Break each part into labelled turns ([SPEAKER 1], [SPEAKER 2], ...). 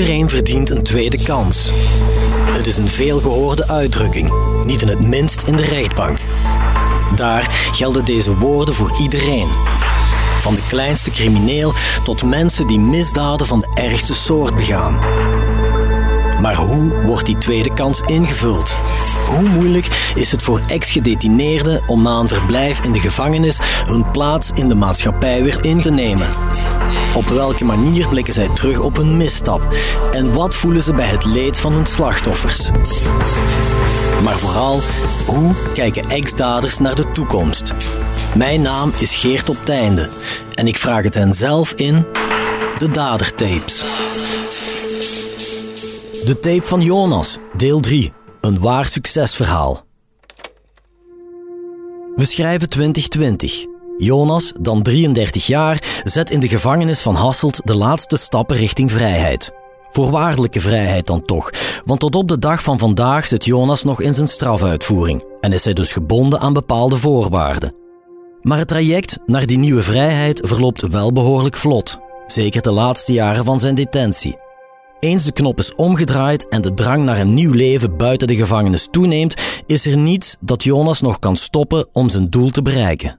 [SPEAKER 1] Iedereen verdient een tweede kans. Het is een veelgehoorde uitdrukking, niet in het minst in de rechtbank. Daar gelden deze woorden voor iedereen. Van de kleinste crimineel tot mensen die misdaden van de ergste soort begaan. Maar hoe wordt die tweede kans ingevuld? Hoe moeilijk is het voor ex-gedetineerden om na een verblijf in de gevangenis hun plaats in de maatschappij weer in te nemen? Op welke manier blikken zij terug op hun misstap? En wat voelen ze bij het leed van hun slachtoffers? Maar vooral, hoe kijken ex-daders naar de toekomst? Mijn naam is Geert op Teinde en ik vraag het hen zelf in de Dadertapes. De tape van Jonas, deel 3. Een waar succesverhaal. We schrijven 2020. Jonas, dan 33 jaar, zet in de gevangenis van Hasselt de laatste stappen richting vrijheid. Voorwaardelijke vrijheid dan toch, want tot op de dag van vandaag zit Jonas nog in zijn strafuitvoering en is hij dus gebonden aan bepaalde voorwaarden. Maar het traject naar die nieuwe vrijheid verloopt wel behoorlijk vlot, zeker de laatste jaren van zijn detentie. Eens de knop is omgedraaid en de drang naar een nieuw leven buiten de gevangenis toeneemt, is er niets dat Jonas nog kan stoppen om zijn doel te bereiken.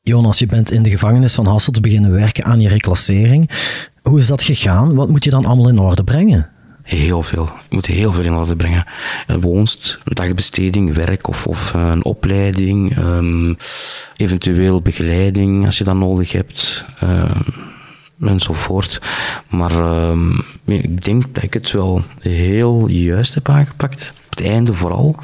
[SPEAKER 1] Jonas, je bent in de gevangenis van Hasselt beginnen werken aan je reclassering. Hoe is dat gegaan? Wat moet je dan allemaal in orde brengen?
[SPEAKER 2] Heel veel. Je moet heel veel in orde brengen. Een woonst, een dagbesteding, werk of, of eh, een opleiding, um, eventueel begeleiding als je dat nodig hebt. Um, enzovoort. Maar um, ik denk dat ik het wel heel juist heb aangepakt. Op het einde vooral.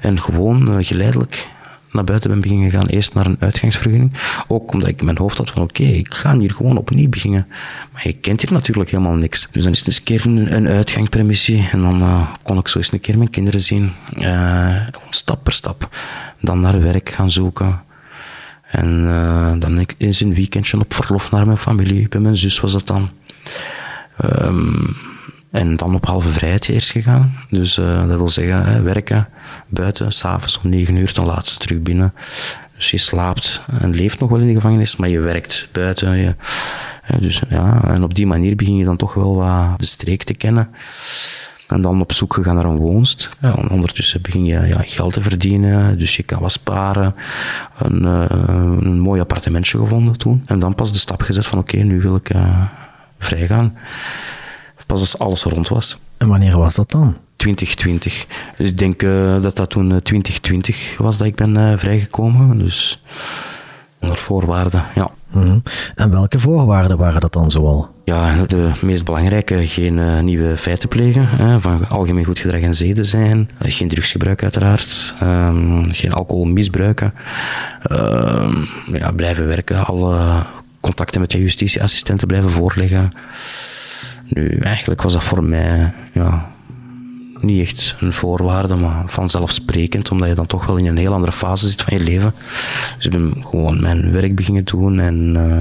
[SPEAKER 2] En gewoon uh, geleidelijk naar buiten ben beginnen gaan. Eerst naar een uitgangsvergunning. Ook omdat ik in mijn hoofd had van oké, ik ga hier gewoon opnieuw beginnen. Maar je kent hier natuurlijk helemaal niks. Dus dan is het eens een keer een, een. En dan uh, kon ik zo eens een keer mijn kinderen zien. Uh, stap per stap. Dan naar werk gaan zoeken. En uh, dan eens een weekendje op verlof naar mijn familie. Bij mijn zus was dat dan. Um, en dan op halve vrijheid eerst gegaan. Dus uh, dat wil zeggen, hè, werken buiten, s'avonds om negen uur, dan laat terug binnen. Dus je slaapt en leeft nog wel in de gevangenis, maar je werkt buiten. Dus ja, en op die manier begin je dan toch wel wat de streek te kennen. En dan op zoek gegaan naar een woonst. Ja, ondertussen begin je ja, geld te verdienen, dus je kan wat sparen. Een, uh, een mooi appartementje gevonden toen. En dan pas de stap gezet van oké, okay, nu wil ik uh, vrij gaan. Pas als alles rond was.
[SPEAKER 1] En wanneer was dat dan?
[SPEAKER 2] 2020. Dus ik denk uh, dat dat toen 2020 was dat ik ben vrijgekomen. Dus onder voorwaarden, ja.
[SPEAKER 1] Mm -hmm. En welke voorwaarden waren dat dan zoal?
[SPEAKER 2] Ja, de meest belangrijke, geen uh, nieuwe feiten plegen, hè, van algemeen goed gedrag en zeden zijn, uh, geen drugsgebruik uiteraard, um, geen alcohol misbruiken, uh, ja, blijven werken, alle contacten met je justitieassistenten blijven voorleggen. Nu, eigenlijk was dat voor mij ja, niet echt een voorwaarde, maar vanzelfsprekend, omdat je dan toch wel in een heel andere fase zit van je leven. Dus ik ben gewoon mijn werk beginnen doen en uh,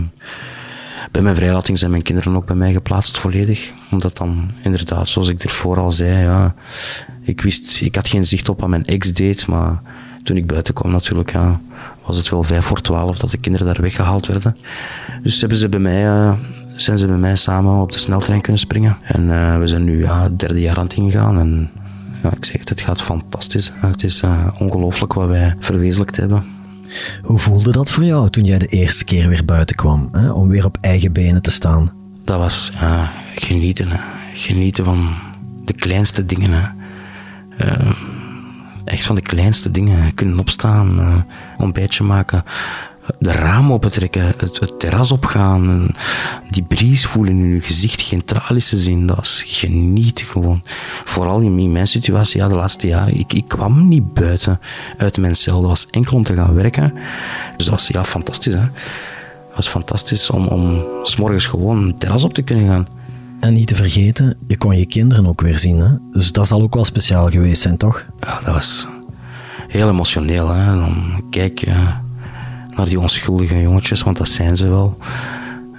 [SPEAKER 2] bij mijn vrijlating zijn mijn kinderen ook bij mij geplaatst volledig. Omdat dan inderdaad, zoals ik ervoor al zei, ja, ik wist, ik had geen zicht op wat mijn ex deed, maar toen ik buiten kwam natuurlijk, ja, was het wel vijf voor twaalf dat de kinderen daar weggehaald werden. Dus hebben ze bij mij uh, zijn ze bij mij samen op de sneltrein kunnen springen. En uh, we zijn nu ja, het derde jaar aan het ingaan. En ja, ik zeg het, het gaat fantastisch. Het is uh, ongelooflijk wat wij verwezenlijkt hebben.
[SPEAKER 1] Hoe voelde dat voor jou toen jij de eerste keer weer buiten kwam, hè, om weer op eigen benen te staan?
[SPEAKER 2] Dat was genieten. Genieten van de kleinste dingen. Uh, echt van de kleinste dingen. Kunnen opstaan, uh, ontbijtje maken, de ramen opentrekken, het, het terras opgaan, die bries voelen in je gezicht, geen tralies te zien, dat is genieten gewoon. Vooral in mijn situatie, ja, de laatste jaren, ik, ik kwam niet buiten uit mijn cel, dat was enkel om te gaan werken. Dus dat was ja, fantastisch. Hè? Dat was fantastisch om, om s morgens gewoon een terras op te kunnen gaan.
[SPEAKER 1] En niet te vergeten, je kon je kinderen ook weer zien. Hè? Dus dat zal ook wel speciaal geweest zijn, toch?
[SPEAKER 2] Ja, dat was heel emotioneel. Hè? Dan kijk naar die onschuldige jongetjes, want dat zijn ze wel.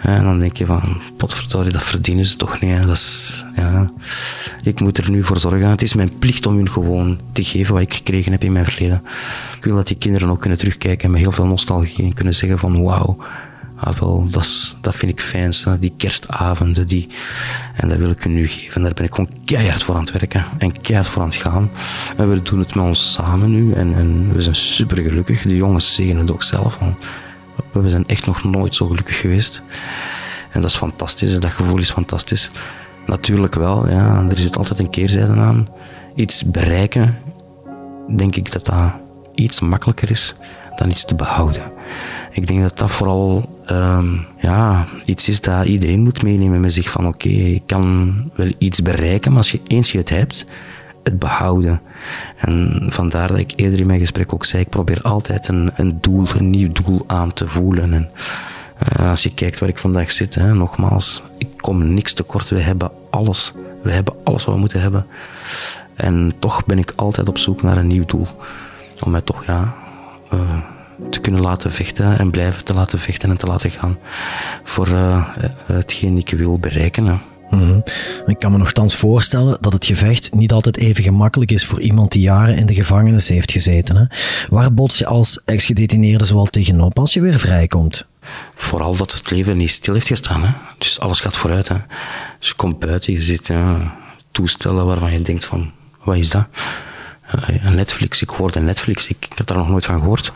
[SPEAKER 2] En dan denk je van, potverdorie, dat verdienen ze toch niet. Dat is, ja, ik moet er nu voor zorgen. Het is mijn plicht om hun gewoon te geven wat ik gekregen heb in mijn verleden. Ik wil dat die kinderen ook kunnen terugkijken en met heel veel nostalgie en kunnen zeggen van, wauw, Ah, dat, vind ik fijn, die kerstavonden. Die, en dat wil ik u nu geven. Daar ben ik gewoon keihard voor aan het werken en keihard voor aan het gaan. En we doen het met ons samen nu en, en we zijn super gelukkig. De jongens zeggen het ook zelf. We zijn echt nog nooit zo gelukkig geweest. En dat is fantastisch, dat gevoel is fantastisch. Natuurlijk wel, ja, er zit altijd een keerzijde aan. Iets bereiken, denk ik dat dat iets makkelijker is dan iets te behouden. Ik denk dat dat vooral um, ja, iets is dat iedereen moet meenemen met zich van oké, ik kan wel iets bereiken, maar als je eens je het hebt, het behouden. En vandaar dat ik eerder in mijn gesprek ook zei, ik probeer altijd een, een doel, een nieuw doel aan te voelen. En uh, als je kijkt waar ik vandaag zit, hè, nogmaals, ik kom niks tekort. We hebben alles. We hebben alles wat we moeten hebben. En toch ben ik altijd op zoek naar een nieuw doel. Om mij toch, ja, uh, te kunnen laten vechten en blijven te laten vechten en te laten gaan voor uh, hetgeen ik wil bereiken. Hè.
[SPEAKER 1] Mm Ik kan me nogthans voorstellen dat het gevecht niet altijd even gemakkelijk is voor iemand die jaren in de gevangenis heeft gezeten. Hè? Waar bots je als ex-gedetineerde zoal tegenop als je weer vrijkomt?
[SPEAKER 2] Vooral dat het leven niet stil heeft gestaan. Hè? Dus alles gaat vooruit. Hè? Dus je komt buiten, je ziet ja, toestellen waarvan je denkt van, wat is dat? Netflix, ik hoorde Netflix, ik, ik had daar nog nooit van gehoord.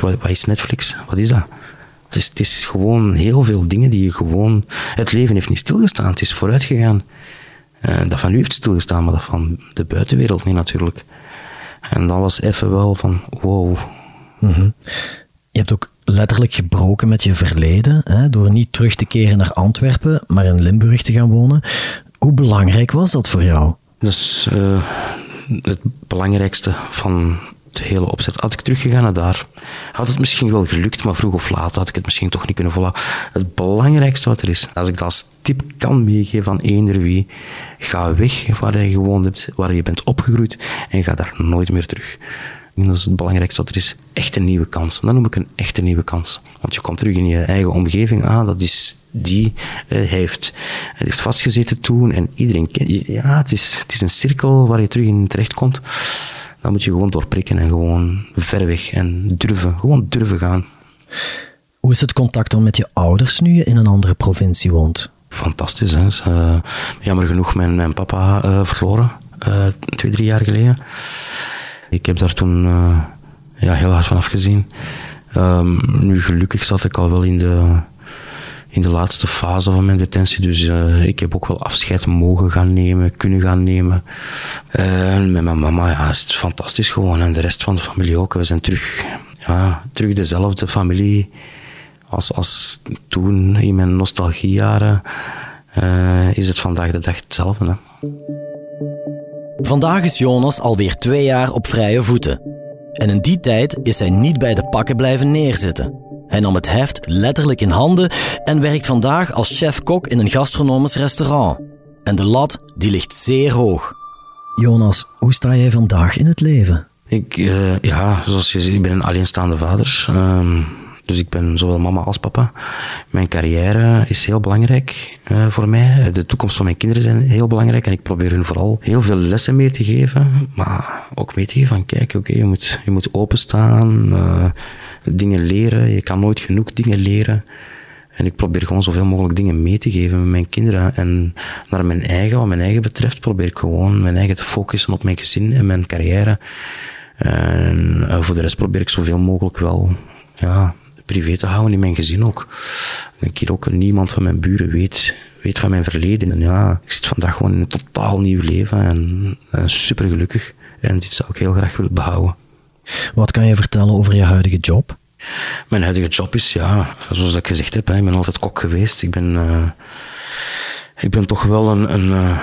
[SPEAKER 2] Wat, wat is Netflix? Wat is dat? Het is, het is, gewoon heel veel dingen die je gewoon... Het leven heeft niet stilgestaan, het is vooruit gegaan. Uh, dat van u heeft stilgestaan, maar dat van de buitenwereld niet natuurlijk. En dat was even wel van, wow.
[SPEAKER 1] Mm Je hebt ook letterlijk gebroken met je verleden, hè, door niet terug te keren naar Antwerpen, maar in Limburg te gaan wonen. Hoe belangrijk was dat voor jou?
[SPEAKER 2] Dat is uh, het belangrijkste van hele opzet. Had ik teruggegaan naar daar, had het misschien wel gelukt, maar vroeg of laat had ik het misschien toch niet kunnen volhouden. Het belangrijkste wat er is, als ik dat als tip kan meegeven aan eender wie, ga weg waar je gewoond hebt, waar je bent opgegroeid en ga daar nooit meer terug. En dat is het belangrijkste wat er is. Echt een nieuwe kans. Dat noem ik een echte nieuwe kans. Want je komt terug in je eigen omgeving. Ah, dat is die uh, heeft, heeft vastgezeten toen. En iedereen kent Ja, het is, het is een cirkel waar je terug in terecht komt. Dan moet je gewoon doorprikken en gewoon ver weg en durven. Gewoon durven gaan.
[SPEAKER 1] Hoe is het contact dan met je ouders nu je in een andere provincie woont?
[SPEAKER 2] Fantastisch, hè. uh, jammer genoeg mijn, mijn papa uh, verloren. Uh, twee, drie jaar geleden. Ik heb daar toen ja, heel hard van afgezien. Um, nu gelukkig zat ik al wel in de in de laatste fase van mijn detentie. Dus uh, ik heb ook wel afscheid mogen gaan nemen, kunnen gaan nemen. En met mijn mama, ja, is het fantastisch gewoon. En de rest van de familie ook. We zijn terug, ja, terug dezelfde familie als, als toen in mijn nostalgiejaren. Uh, is het vandaag de dag hetzelfde.
[SPEAKER 1] Vandaag is Jonas alweer twee jaar op vrije voeten. En in die tijd is hij niet bij de pakken blijven neerzitten. Hij nam het heft letterlijk in handen en werkt vandaag als chef-kok in een gastronomisch restaurant. En de lat die ligt zeer hoog. Jonas, hoe sta jij vandaag in het leven?
[SPEAKER 2] Ik, uh, ja, zoals je ziet, ik ben een alleenstaande vader. Um, dus ik ben zowel mama als papa. Mijn carrière is heel belangrijk uh, voor mij. De toekomst van mijn kinderen zijn heel belangrijk. En ik probeer hun vooral heel veel lessen mee te geven. Maar ook mee te geven van, kijk, oké, je, moet, je moet openstaan. Uh, dingen leren. Je kan nooit genoeg dingen leren. En ik probeer gewoon zoveel mogelijk dingen mee te geven met mijn kinderen. En naar mijn eigen, wat mijn eigen betreft, probeer ik gewoon mijn eigen te focussen op mijn gezin en mijn carrière. En uh, voor de rest probeer ik zoveel mogelijk wel ja, privé te houden in mijn gezin ook. Ik hier ook niemand van mijn buren weet, weet van mijn verleden. En ja, ik zit vandaag gewoon in een totaal nieuw leven en, en super gelukkig. En dit zou ik heel graag willen behouden.
[SPEAKER 1] Wat kan je vertellen over je huidige job?
[SPEAKER 2] Mijn huidige job is, ja, zoals ik gezegd heb, ik ben altijd kok geweest. Ik ben, uh, ik ben toch wel een, een uh,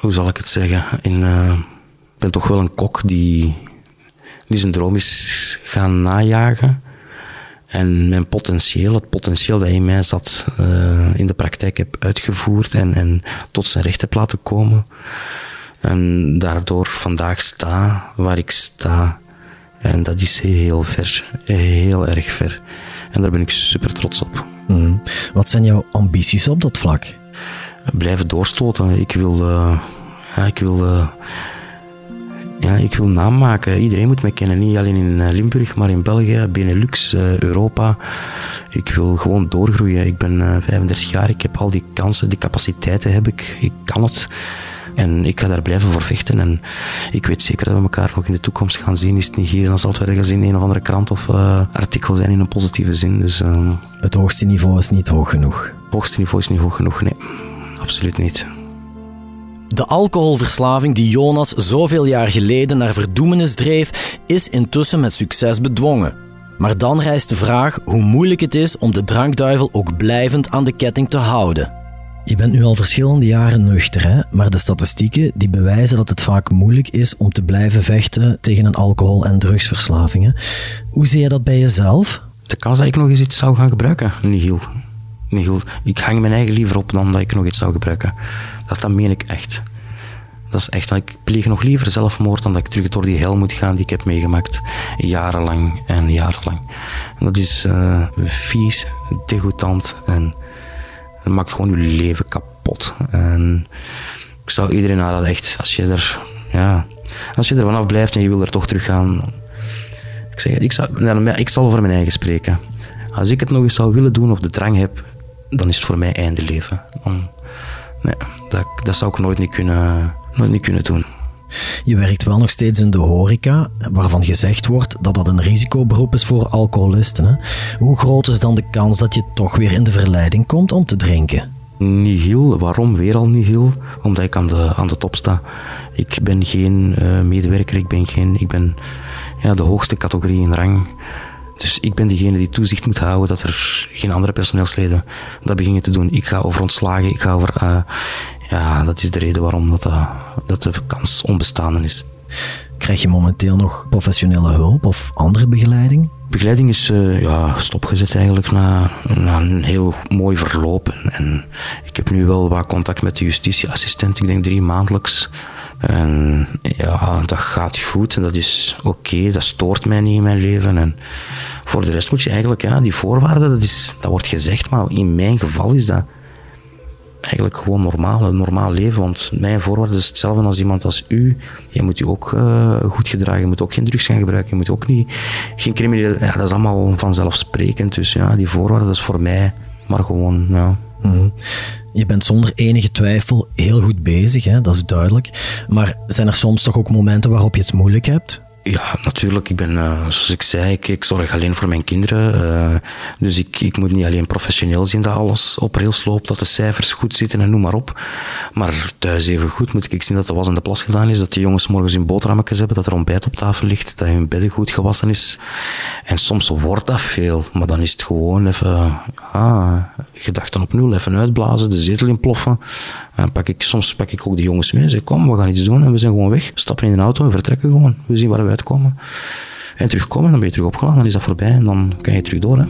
[SPEAKER 2] hoe zal ik het zeggen, in, uh, ik ben toch wel een kok die, die zijn droom is gaan najagen. En mijn potentieel, het potentieel dat in mij zat, in de praktijk heb uitgevoerd en, en tot zijn recht heb laten komen. En daardoor vandaag sta waar ik sta. En dat is heel ver, heel erg ver. En daar ben ik super trots op.
[SPEAKER 1] Mm. Wat zijn jouw ambities op dat vlak?
[SPEAKER 2] Blijven doorstoten. Ik wil, uh, ja, ik wil, uh, ja, ik wil naam maken. Iedereen moet mij kennen. Niet alleen in eh, Limburg, maar in België, Benelux, Europa, Ik wil gewoon doorgroeien. Ik ben 35 jaar, ik heb al die kansen, die capaciteiten heb ik. Ik kan het. En ik ga daar blijven voor vechten. En ik weet zeker dat we elkaar nog in de toekomst gaan zien. Is het niet hier, dan zal het wel ergens in een of andere krant of uh, artikel zijn in een positieve zin. Dus, uh,
[SPEAKER 1] het hoogste niveau is niet hoog genoeg.
[SPEAKER 2] Het hoogste niveau is niet hoog genoeg, nee. Absoluut niet.
[SPEAKER 1] De alcoholverslaving die Jonas zoveel jaar geleden naar verdoemenis dreef, is intussen met succes bedwongen. Maar dan rijst de vraag hoe moeilijk het is om de drankduivel ook blijvend aan de ketting te houden. Je bent nu al verschillende jaren nuchter, hè? maar de statistieken die bewijzen dat het vaak moeilijk is om te blijven vechten tegen een alcohol- en drugsverslaving. Hoe zie je dat bij jezelf?
[SPEAKER 2] De kans dat ik nog eens iets zou gaan gebruiken, nihil. Nihil. Ik hang mijn eigen liever op dan dat ik nog iets zou gebruiken. Dat, dat meen ik echt. Dat is echt, ik pleeg nog liever zelfmoord dan dat ik terug door die hel moet gaan die ik heb meegemaakt. Jarenlang en jarenlang. En dat is uh, vies, degoutant en dat maakt gewoon je leven kapot. En ik zou iedereen aanraden, echt, als je er, ja, als je er vanaf blijft en je wil er toch terug gaan. Ik, zeg, ik, zou, ik zal over mijn eigen spreken. Als ik het nog eens zou willen doen of de drang heb, dan is het voor mij einde leven. Dan, nee, dat, dat zou ik nooit niet kunnen, nooit niet kunnen doen.
[SPEAKER 1] Je werkt wel nog steeds in de horeca, waarvan gezegd wordt dat dat een risicoberoep is voor alcoholisten. Hè? Hoe groot is dan de kans dat je toch weer in de verleiding komt om te drinken?
[SPEAKER 2] Nihil. Waarom weer al nihil? Omdat ik aan de, aan de top sta. Ik ben geen uh, medewerker, ik ben, geen, ik ben ja, de hoogste categorie in rang. Dus ik ben degene die toezicht moet houden dat er geen andere personeelsleden dat beginnen te doen. Ik ga over ontslagen, ik ga over uh, ja, dat is de reden waarom dat, uh, dat de kans onbestaande is.
[SPEAKER 1] Krijg je momenteel nog professionele hulp of andere begeleiding?
[SPEAKER 2] Begeleiding is uh, ja, stopgezet eigenlijk na, na een heel mooi verloop. En ik heb nu wel wat contact met de justitieassistent, ik denk drie maandelijks. En ja, dat gaat goed en dat is oké, dat stoort mij niet in mijn leven. En voor de rest moet je eigenlijk, ja, die voorwaarden, dat, is, dat wordt gezegd, maar in mijn geval is dat eigenlijk gewoon normaal, een normaal leven. Want mijn voorwaarde is hetzelfde als iemand als u. Je moet je ook uh, goed gedragen, je moet ook geen drugs gaan gebruiken, je moet ook niet, geen crimineel, ja, dat is allemaal vanzelfsprekend. Dus ja, die voorwaarden, dat is voor mij maar gewoon, ja.
[SPEAKER 1] Mhm. Je bent zonder enige twijfel heel goed bezig, hè? dat is duidelijk. Maar zijn er soms toch ook momenten waarop je het moeilijk hebt?
[SPEAKER 2] Ja, natuurlijk. Ik ben, uh, zoals ik zei, ik, zorg alleen voor mijn kinderen. Uh, dus ik, ik moet niet alleen professioneel zien dat alles op rails loopt, dat de cijfers goed zitten en noem maar op. Maar thuis even goed moet ik zien dat de was in de plas gedaan is, dat de jongens morgens hun boterhammetjes hebben, dat er ontbijt op tafel ligt, dat hun bedden goed gewassen is. En soms wordt dat veel, maar dan is het gewoon even, ah, gedachten op nul, even uitblazen, de zetel inploffen. En pak ik, soms pak ik ook de jongens mee en zeg, kom, we gaan iets doen en we zijn gewoon weg. Stappen in de auto en vertrekken gewoon. We zien waar we En terugkomen, dan ben je terug opgeladen, dan is dat voorbij en dan kan je terug door.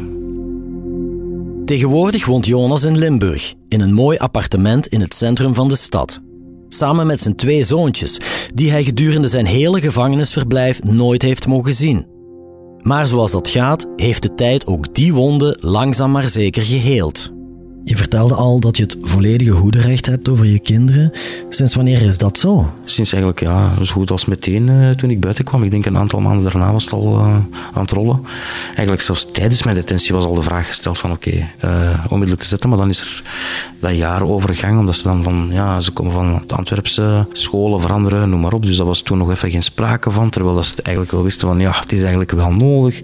[SPEAKER 1] Tegenwoordig woont Jonas in Limburg, in een mooi appartement in het centrum van de stad. Samen met zijn twee zoontjes, die hij gedurende zijn hele gevangenisverblijf nooit heeft mogen zien. Maar zoals dat gaat, heeft de tijd ook die wonden langzaam maar zeker geheeld. Je vertelde al dat je het volledige hoederecht hebt over je kinderen. Sinds wanneer is dat zo?
[SPEAKER 2] Sinds eigenlijk, ja, zo goed als meteen uh, toen ik buiten kwam. Ik denk een aantal maanden daarna was het al uh, aan het rollen. Eigenlijk zelfs tijdens mijn detentie was al de vraag gesteld van oké, okay, uh, eh, onmiddellijk te zetten. Maar dan is er dat jaar overgang, omdat ze dan van, ja, ze komen van het Antwerpse scholen veranderen, noem maar op. Dus dat was toen nog even geen sprake van. Terwijl dat ze het eigenlijk wel wisten van, ja, het is eigenlijk wel nodig.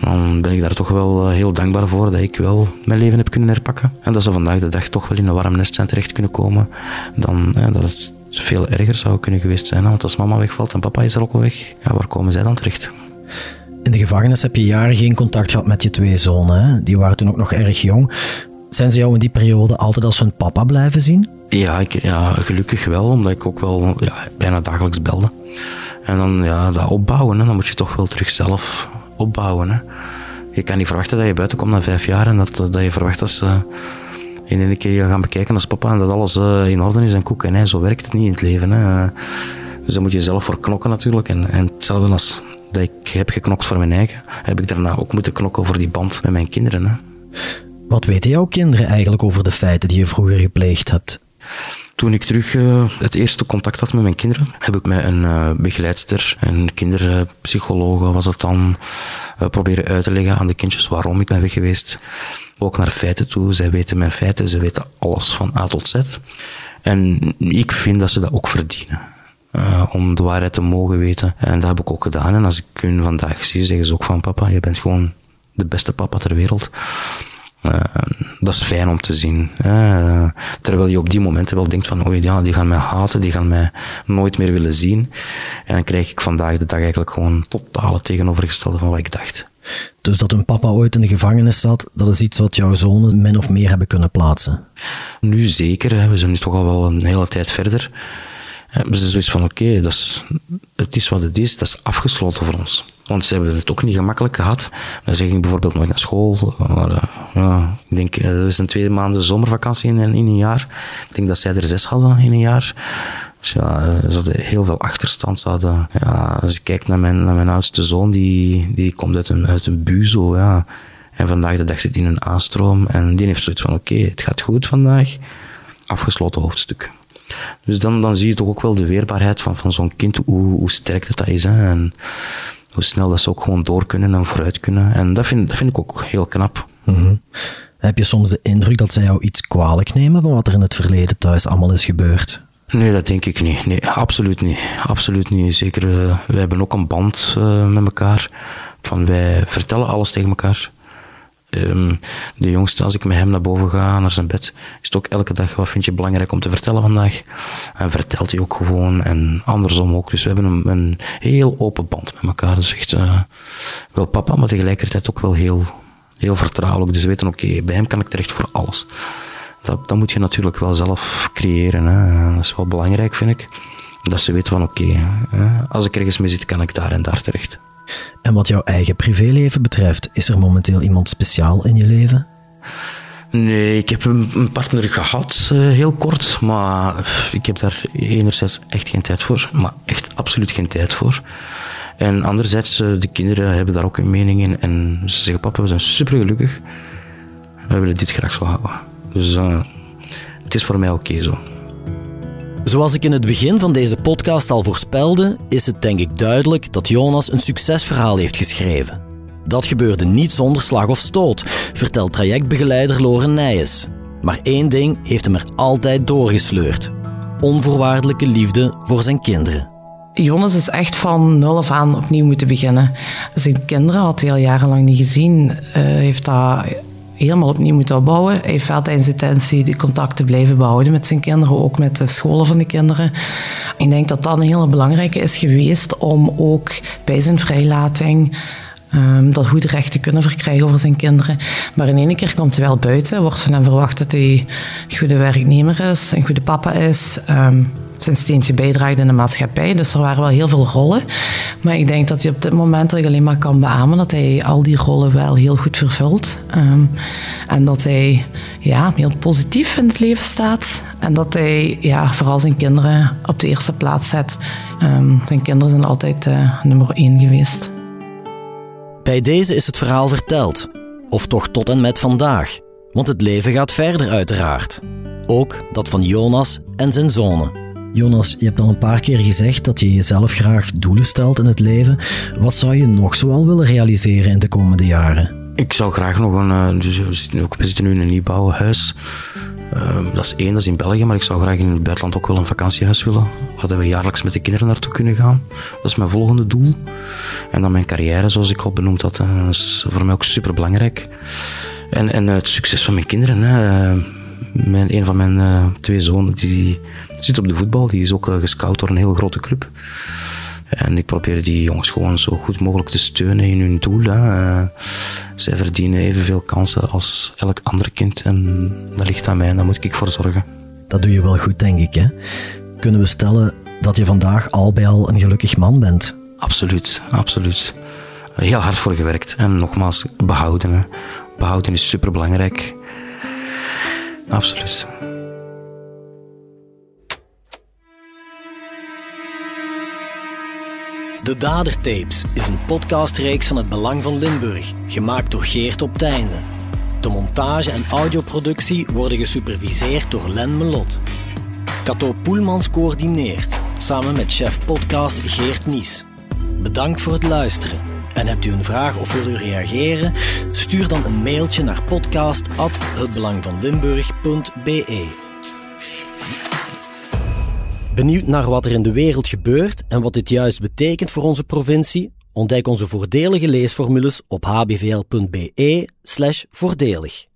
[SPEAKER 2] Dan ben ik daar toch wel heel dankbaar voor dat ik wel mijn leven heb kunnen herpakken. En dat ze vandaag de dag toch wel in een warm nest zijn terecht kunnen komen, dan ja, dat het veel erger zou kunnen geweest zijn. Want als mama wegvalt en papa is er ook al weg, ja, waar komen zij dan terecht?
[SPEAKER 1] In de gevangenis heb je jaren geen contact gehad met je twee zonen. Hè? Die waren toen ook nog erg jong. Zijn ze jou in die periode altijd als hun papa blijven zien?
[SPEAKER 2] Ja, ik, ja gelukkig wel, omdat ik ook wel ja, bijna dagelijks belde. En dan ja, dat opbouwen, hè, dan moet je toch wel terug zelf opbouwen. Hè. Je kan niet verwachten dat je buiten komt na vijf jaar en dat, dat je verwacht dat ze in één keer gaan bekijken als papa en dat alles uh, in orde is en koek en ei. Zo werkt het niet in het leven. Hè. Dus daar moet je zelf voor knokken natuurlijk. En, en hetzelfde als dat ik heb geknokt voor mijn eigen, heb ik daarna ook moeten knokken voor die band met mijn kinderen. Hè.
[SPEAKER 1] Wat weten jouw kinderen eigenlijk over de feiten die je vroeger gepleegd hebt?
[SPEAKER 2] Toen ik terug uh, het eerste contact had met mijn kinderen, heb ik met een uh, begeleidster, een kinderpsycholoog was het dan, uh, proberen uit te leggen aan de kindjes waarom ik ben weg geweest. Ook naar feiten toe. Zij weten mijn feiten, ze weten alles van A tot Z. En ik vind dat ze dat ook verdienen. Om de waarheid te mogen weten. En dat heb ik ook gedaan. En als ik hun vandaag zie, zeggen ze ook van papa, je bent gewoon de beste papa ter wereld. Uh, dat is fijn om te zien. Uh, terwijl je op die momenten wel denkt van, oh ja, die gaan mij haten, die gaan mij nooit meer willen zien. En dan krijg ik vandaag de dag eigenlijk gewoon totale tegenovergestelde van wat ik dacht.
[SPEAKER 1] Dus dat hun papa ooit in de gevangenis zat, dat is iets wat jouw zonen min of meer hebben kunnen plaatsen?
[SPEAKER 2] Nu zeker, we zijn nu toch al wel een hele tijd verder. Hebben ze zoiets van, oké, okay, het is wat het is, dat is afgesloten voor ons. Want ze hebben het ook niet gemakkelijk gehad. Ze gingen bijvoorbeeld nooit naar school. Maar, uh, ja, ik denk, er is een tweede maand zomervakantie in, in een jaar. Ik denk dat zij er zes hadden in een jaar. Dus ja, ze hadden heel veel achterstand. Ze hadden, ja, als je kijkt naar mijn, naar mijn oudste zoon, die, die komt uit een, uit een buzo. Ja. En vandaag de dag zit hij in een aanstroom. En die heeft zoiets van, oké, het gaat goed vandaag. Afgesloten hoofdstuk. Dus dan, dan zie je toch ook wel de weerbaarheid van, van zo'n kind, hoe, hoe sterk dat, dat is. Hè. En hoe snel dat ze ook gewoon door kunnen en vooruit kunnen. En dat vind, dat vind ik ook heel knap.
[SPEAKER 1] Mm Heb je soms de indruk dat zij jou iets kwalijk nemen van wat er in het verleden thuis allemaal is gebeurd?
[SPEAKER 2] Nee, dat denk ik niet. Nee, absoluut niet. Absoluut niet. Zeker, uh, wij hebben ook een band uh, met elkaar. Van wij vertellen alles tegen elkaar. Um, de jongste, als ik met hem naar boven ga, naar zijn bed, is het ook elke dag, wat vind je belangrijk om te vertellen vandaag? En vertelt hij ook gewoon, en andersom ook. Dus we hebben een, een heel open band met elkaar. Dus echt uh, wel papa, maar tegelijkertijd ook wel heel, heel vertrouwelijk. Dus we weten, oké, bij hem kan ik terecht voor alles. Dat, dat moet je natuurlijk wel zelf creëren. Hè. Dat is wel belangrijk, vind ik. Dat ze weten van, oké, okay, als ik ergens mee zit, kan ik daar en daar terecht.
[SPEAKER 1] En wat jouw eigen privéleven betreft, is er momenteel iemand speciaal in je leven?
[SPEAKER 2] Nee, ik heb een partner gehad, uh, heel kort, maar ik heb daar enerzijds echt geen tijd voor, maar echt absoluut geen tijd voor. En anderzijds, uh, de kinderen hebben daar ook een mening in en ze zeggen, papa, we zijn super gelukkig, we willen dit graag zo houden. Dus uh, het is voor mij oké okay zo.
[SPEAKER 1] Zoals ik in het begin van deze podcast al voorspelde, is het denk ik duidelijk dat Jonas een succesverhaal heeft geschreven. Dat gebeurde niet zonder slag of stoot, vertelt trajectbegeleider Loren Nijens. Maar één ding heeft hem er altijd doorgesleurd: onvoorwaardelijke liefde voor zijn kinderen.
[SPEAKER 3] Jonas is echt van nul af aan opnieuw moeten beginnen. Zijn kinderen had hij al jarenlang niet gezien. Uh, heeft dat helemaal opnieuw moeten opbouwen. Hij heeft tijdens de intentie die contacten blijven behouden met zijn kinderen, ook met de scholen van de kinderen. Ik denk dat dat een hele belangrijke is geweest om ook bij zijn vrijlating um, dat goede recht te kunnen verkrijgen over zijn kinderen. Maar in één keer komt hij wel buiten, wordt van hem verwacht dat hij een goede werknemer is, een goede papa is. Um, zijn steentje bijdraagt in de maatschappij. Dus er waren wel heel veel rollen. Maar ik denk dat hij op dit moment alleen maar kan beamen dat hij al die rollen wel heel goed vervult. Um, en dat hij ja, heel positief in het leven staat. En dat hij ja, vooral zijn kinderen op de eerste plaats zet. Zijn kinderen zijn altijd uh, nummer één geweest.
[SPEAKER 1] Bij deze is het verhaal verteld. Of toch tot en met vandaag. Want het leven gaat verder uiteraard. Ook dat van Jonas en zijn zonen. Jonas, je hebt al een paar keer gezegd dat je jezelf graag doelen stelt in het leven. Wat zou je nog zoal willen realiseren in de komende jaren?
[SPEAKER 2] Ik zou graag nog een. Uh, dus we, zitten, we zitten nu in een nieuwbouwhuis. Uh, dat is één, dat is in België, maar ik zou graag in het buitenland ook wel een vakantiehuis willen. Waar we jaarlijks met de kinderen naartoe kunnen gaan. Dat is mijn volgende doel. En dan mijn carrière, zoals ik al benoemd had. Dat is voor mij ook super belangrijk. En, en het succes van mijn kinderen. Hè. Mijn, een van mijn twee zonen die zit op de voetbal. Die is ook uh, gescout door een heel grote club. En ik probeer die jongens gewoon zo goed mogelijk te steunen in hun doel. Hè. Uh, zij verdienen evenveel kansen als elk ander kind. En dat ligt aan mij en daar moet ik voor zorgen.
[SPEAKER 1] Dat doe je wel goed, denk ik. Hè? Kunnen we stellen dat je vandaag al bij al een gelukkig man bent?
[SPEAKER 2] Absoluut, absoluut. Heel hard voor gewerkt. En nogmaals, behouden. Hè. Behouden is superbelangrijk. Absoluut.
[SPEAKER 1] De Dadertapes is een podcastreeks van het Belang van Limburg, gemaakt door Geert op Teinde. De montage en audioproductie worden gesuperviseerd door Len Melot. Cato Poelmans coördineert, samen met chef podcast Geert Nies. Bedankt voor het luisteren. En hebt u een vraag of wil u reageren? Stuur dan een mailtje naar podcast.hetbelangvanlimburg.be Benieuwd naar wat er in de wereld gebeurt en wat dit juist betekent voor onze provincie? Ontdek onze voordelige leesformules op hbvl.be voordelig.